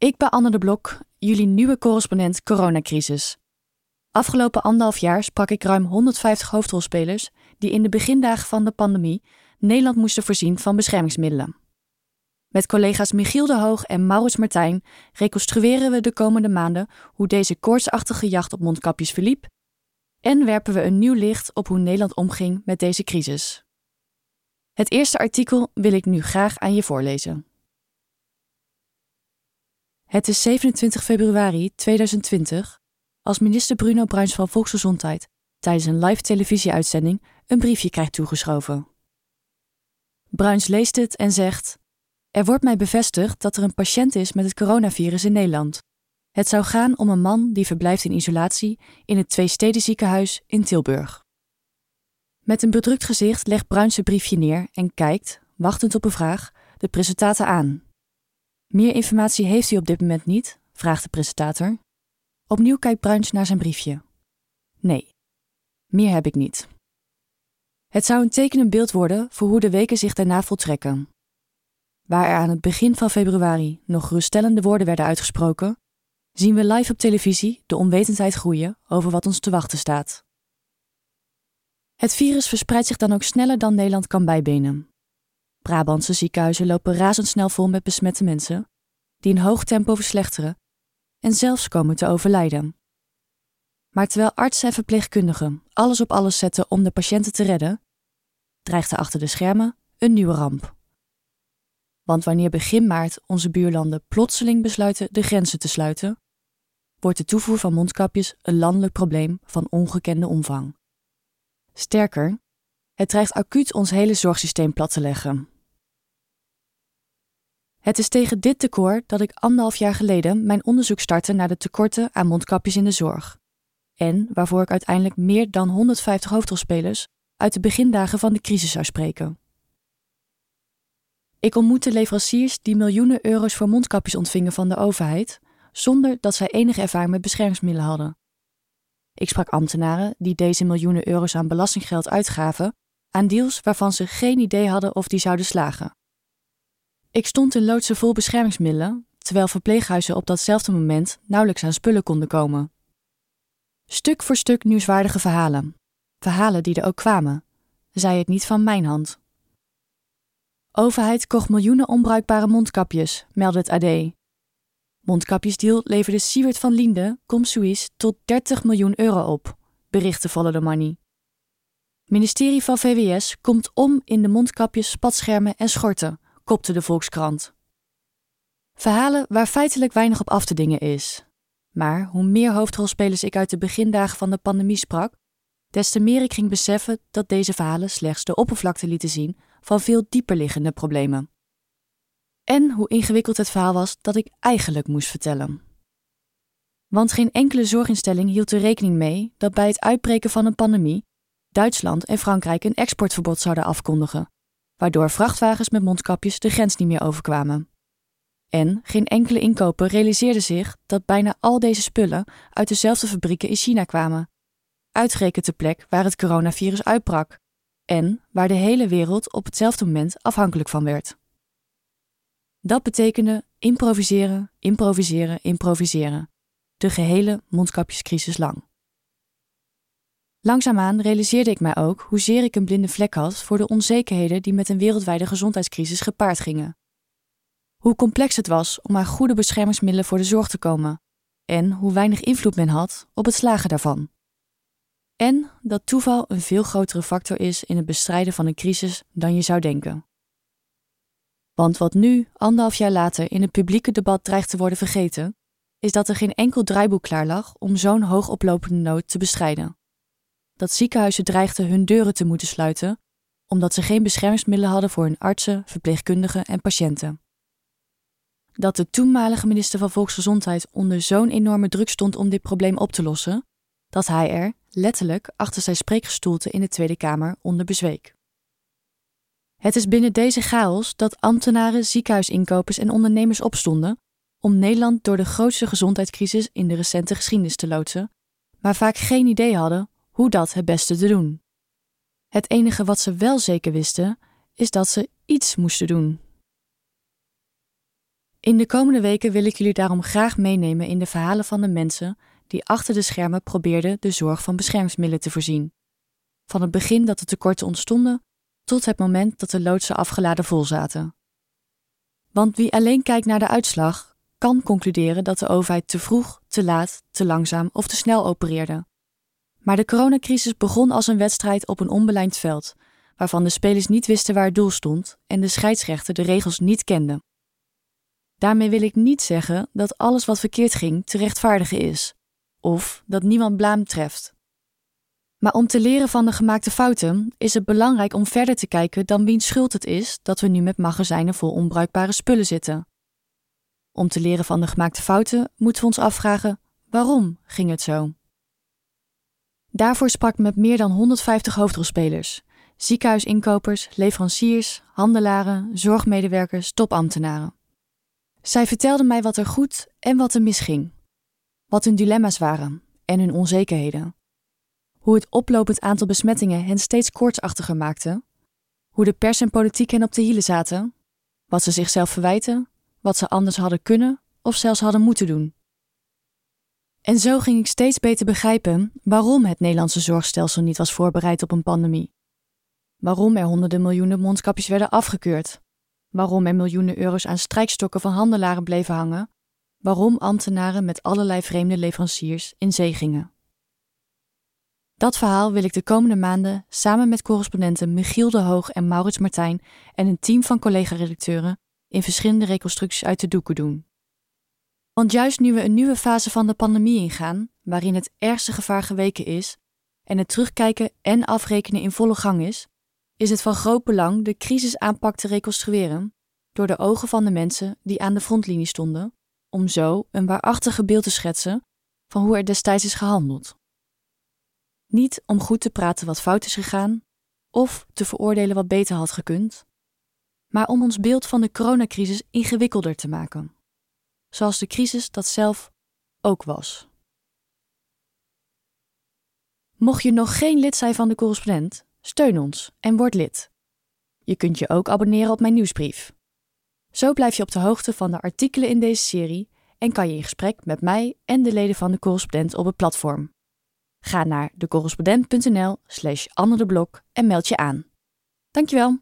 Ik ben Anne de Blok, jullie nieuwe correspondent coronacrisis. Afgelopen anderhalf jaar sprak ik ruim 150 hoofdrolspelers die in de begindagen van de pandemie Nederland moesten voorzien van beschermingsmiddelen. Met collega's Michiel de Hoog en Maurits Martijn reconstrueren we de komende maanden hoe deze koortsachtige jacht op mondkapjes verliep en werpen we een nieuw licht op hoe Nederland omging met deze crisis. Het eerste artikel wil ik nu graag aan je voorlezen. Het is 27 februari 2020 als minister Bruno Bruins van Volksgezondheid tijdens een live televisieuitzending een briefje krijgt toegeschoven. Bruins leest het en zegt: Er wordt mij bevestigd dat er een patiënt is met het coronavirus in Nederland. Het zou gaan om een man die verblijft in isolatie in het Tweestedenziekenhuis in Tilburg. Met een bedrukt gezicht legt Bruins zijn briefje neer en kijkt, wachtend op een vraag, de presentator aan. Meer informatie heeft u op dit moment niet? vraagt de presentator. Opnieuw kijkt Bruins naar zijn briefje. Nee, meer heb ik niet. Het zou een tekenend beeld worden voor hoe de weken zich daarna voltrekken. Waar er aan het begin van februari nog geruststellende woorden werden uitgesproken, zien we live op televisie de onwetendheid groeien over wat ons te wachten staat. Het virus verspreidt zich dan ook sneller dan Nederland kan bijbenen. Brabantse ziekenhuizen lopen razendsnel vol met besmette mensen, die in hoog tempo verslechteren en zelfs komen te overlijden. Maar terwijl artsen en verpleegkundigen alles op alles zetten om de patiënten te redden, dreigt er achter de schermen een nieuwe ramp. Want wanneer begin maart onze buurlanden plotseling besluiten de grenzen te sluiten, wordt de toevoer van mondkapjes een landelijk probleem van ongekende omvang. Sterker, het dreigt acuut ons hele zorgsysteem plat te leggen. Het is tegen dit tekort dat ik anderhalf jaar geleden mijn onderzoek startte naar de tekorten aan mondkapjes in de zorg. En waarvoor ik uiteindelijk meer dan 150 hoofdrolspelers uit de begindagen van de crisis zou spreken. Ik ontmoette leveranciers die miljoenen euro's voor mondkapjes ontvingen van de overheid, zonder dat zij enige ervaring met beschermingsmiddelen hadden. Ik sprak ambtenaren die deze miljoenen euro's aan belastinggeld uitgaven aan deals waarvan ze geen idee hadden of die zouden slagen. Ik stond in loodsen vol beschermingsmiddelen, terwijl verpleeghuizen op datzelfde moment nauwelijks aan spullen konden komen. Stuk voor stuk nieuwswaardige verhalen. Verhalen die er ook kwamen, zei het niet van mijn hand. Overheid kocht miljoenen onbruikbare mondkapjes, meldde het AD. Mondkapjesdeal leverde Siewert van Liende, Comsuis, tot 30 miljoen euro op, berichtte Follow the Money. Ministerie van VWS komt om in de mondkapjes, spatschermen en schorten, kopte de Volkskrant. Verhalen waar feitelijk weinig op af te dingen is. Maar hoe meer hoofdrolspelers ik uit de begindagen van de pandemie sprak, des te meer ik ging beseffen dat deze verhalen slechts de oppervlakte lieten zien van veel dieperliggende problemen. En hoe ingewikkeld het verhaal was dat ik eigenlijk moest vertellen. Want geen enkele zorginstelling hield er rekening mee dat bij het uitbreken van een pandemie Duitsland en Frankrijk een exportverbod zouden afkondigen, waardoor vrachtwagens met mondkapjes de grens niet meer overkwamen. En geen enkele inkoper realiseerde zich dat bijna al deze spullen uit dezelfde fabrieken in China kwamen, uitgerekend de plek waar het coronavirus uitbrak en waar de hele wereld op hetzelfde moment afhankelijk van werd. Dat betekende improviseren, improviseren, improviseren, de gehele mondkapjescrisis lang. Langzaamaan realiseerde ik mij ook hoezeer ik een blinde vlek had voor de onzekerheden die met een wereldwijde gezondheidscrisis gepaard gingen. Hoe complex het was om aan goede beschermingsmiddelen voor de zorg te komen en hoe weinig invloed men had op het slagen daarvan. En dat toeval een veel grotere factor is in het bestrijden van een crisis dan je zou denken. Want wat nu, anderhalf jaar later, in het publieke debat dreigt te worden vergeten, is dat er geen enkel draaiboek klaar lag om zo'n hoog oplopende nood te bestrijden dat ziekenhuizen dreigden hun deuren te moeten sluiten omdat ze geen beschermingsmiddelen hadden voor hun artsen, verpleegkundigen en patiënten. Dat de toenmalige minister van Volksgezondheid onder zo'n enorme druk stond om dit probleem op te lossen, dat hij er, letterlijk, achter zijn spreekgestoelte in de Tweede Kamer onder bezweek. Het is binnen deze chaos dat ambtenaren, ziekenhuisinkopers en ondernemers opstonden om Nederland door de grootste gezondheidscrisis in de recente geschiedenis te loodsen, maar vaak geen idee hadden hoe dat het beste te doen. Het enige wat ze wel zeker wisten, is dat ze iets moesten doen. In de komende weken wil ik jullie daarom graag meenemen in de verhalen van de mensen die achter de schermen probeerden de zorg van beschermingsmiddelen te voorzien. Van het begin dat de tekorten ontstonden tot het moment dat de loodsen afgeladen vol zaten. Want wie alleen kijkt naar de uitslag, kan concluderen dat de overheid te vroeg, te laat, te langzaam of te snel opereerde. Maar de coronacrisis begon als een wedstrijd op een onbelijnd veld, waarvan de spelers niet wisten waar het doel stond en de scheidsrechter de regels niet kende. Daarmee wil ik niet zeggen dat alles wat verkeerd ging te rechtvaardigen is, of dat niemand blaam treft. Maar om te leren van de gemaakte fouten is het belangrijk om verder te kijken dan wiens schuld het is dat we nu met magazijnen vol onbruikbare spullen zitten. Om te leren van de gemaakte fouten moeten we ons afvragen: waarom ging het zo? Daarvoor sprak ik met meer dan 150 hoofdrolspelers, ziekenhuisinkopers, leveranciers, handelaren, zorgmedewerkers, topambtenaren. Zij vertelden mij wat er goed en wat er misging, wat hun dilemma's waren en hun onzekerheden, hoe het oplopend aantal besmettingen hen steeds koortsachtiger maakte, hoe de pers en politiek hen op de hielen zaten, wat ze zichzelf verwijten, wat ze anders hadden kunnen of zelfs hadden moeten doen. En zo ging ik steeds beter begrijpen waarom het Nederlandse zorgstelsel niet was voorbereid op een pandemie. Waarom er honderden miljoenen mondkapjes werden afgekeurd. Waarom er miljoenen euro's aan strijkstokken van handelaren bleven hangen. Waarom ambtenaren met allerlei vreemde leveranciers in zee gingen. Dat verhaal wil ik de komende maanden samen met correspondenten Michiel de Hoog en Maurits Martijn en een team van collega-redacteuren in verschillende reconstructies uit de doeken doen. Want juist nu we een nieuwe fase van de pandemie ingaan, waarin het ergste gevaar geweken is en het terugkijken en afrekenen in volle gang is, is het van groot belang de crisisaanpak te reconstrueren door de ogen van de mensen die aan de frontlinie stonden, om zo een waarachtige beeld te schetsen van hoe er destijds is gehandeld. Niet om goed te praten wat fout is gegaan of te veroordelen wat beter had gekund, maar om ons beeld van de coronacrisis ingewikkelder te maken, zoals de crisis dat zelf ook was. Mocht je nog geen lid zijn van de correspondent, steun ons en word lid. Je kunt je ook abonneren op mijn nieuwsbrief. Zo blijf je op de hoogte van de artikelen in deze serie en kan je in gesprek met mij en de leden van de correspondent op het platform. Ga naar decorrespondent.nl slash Anne en meld je aan. Dankjewel.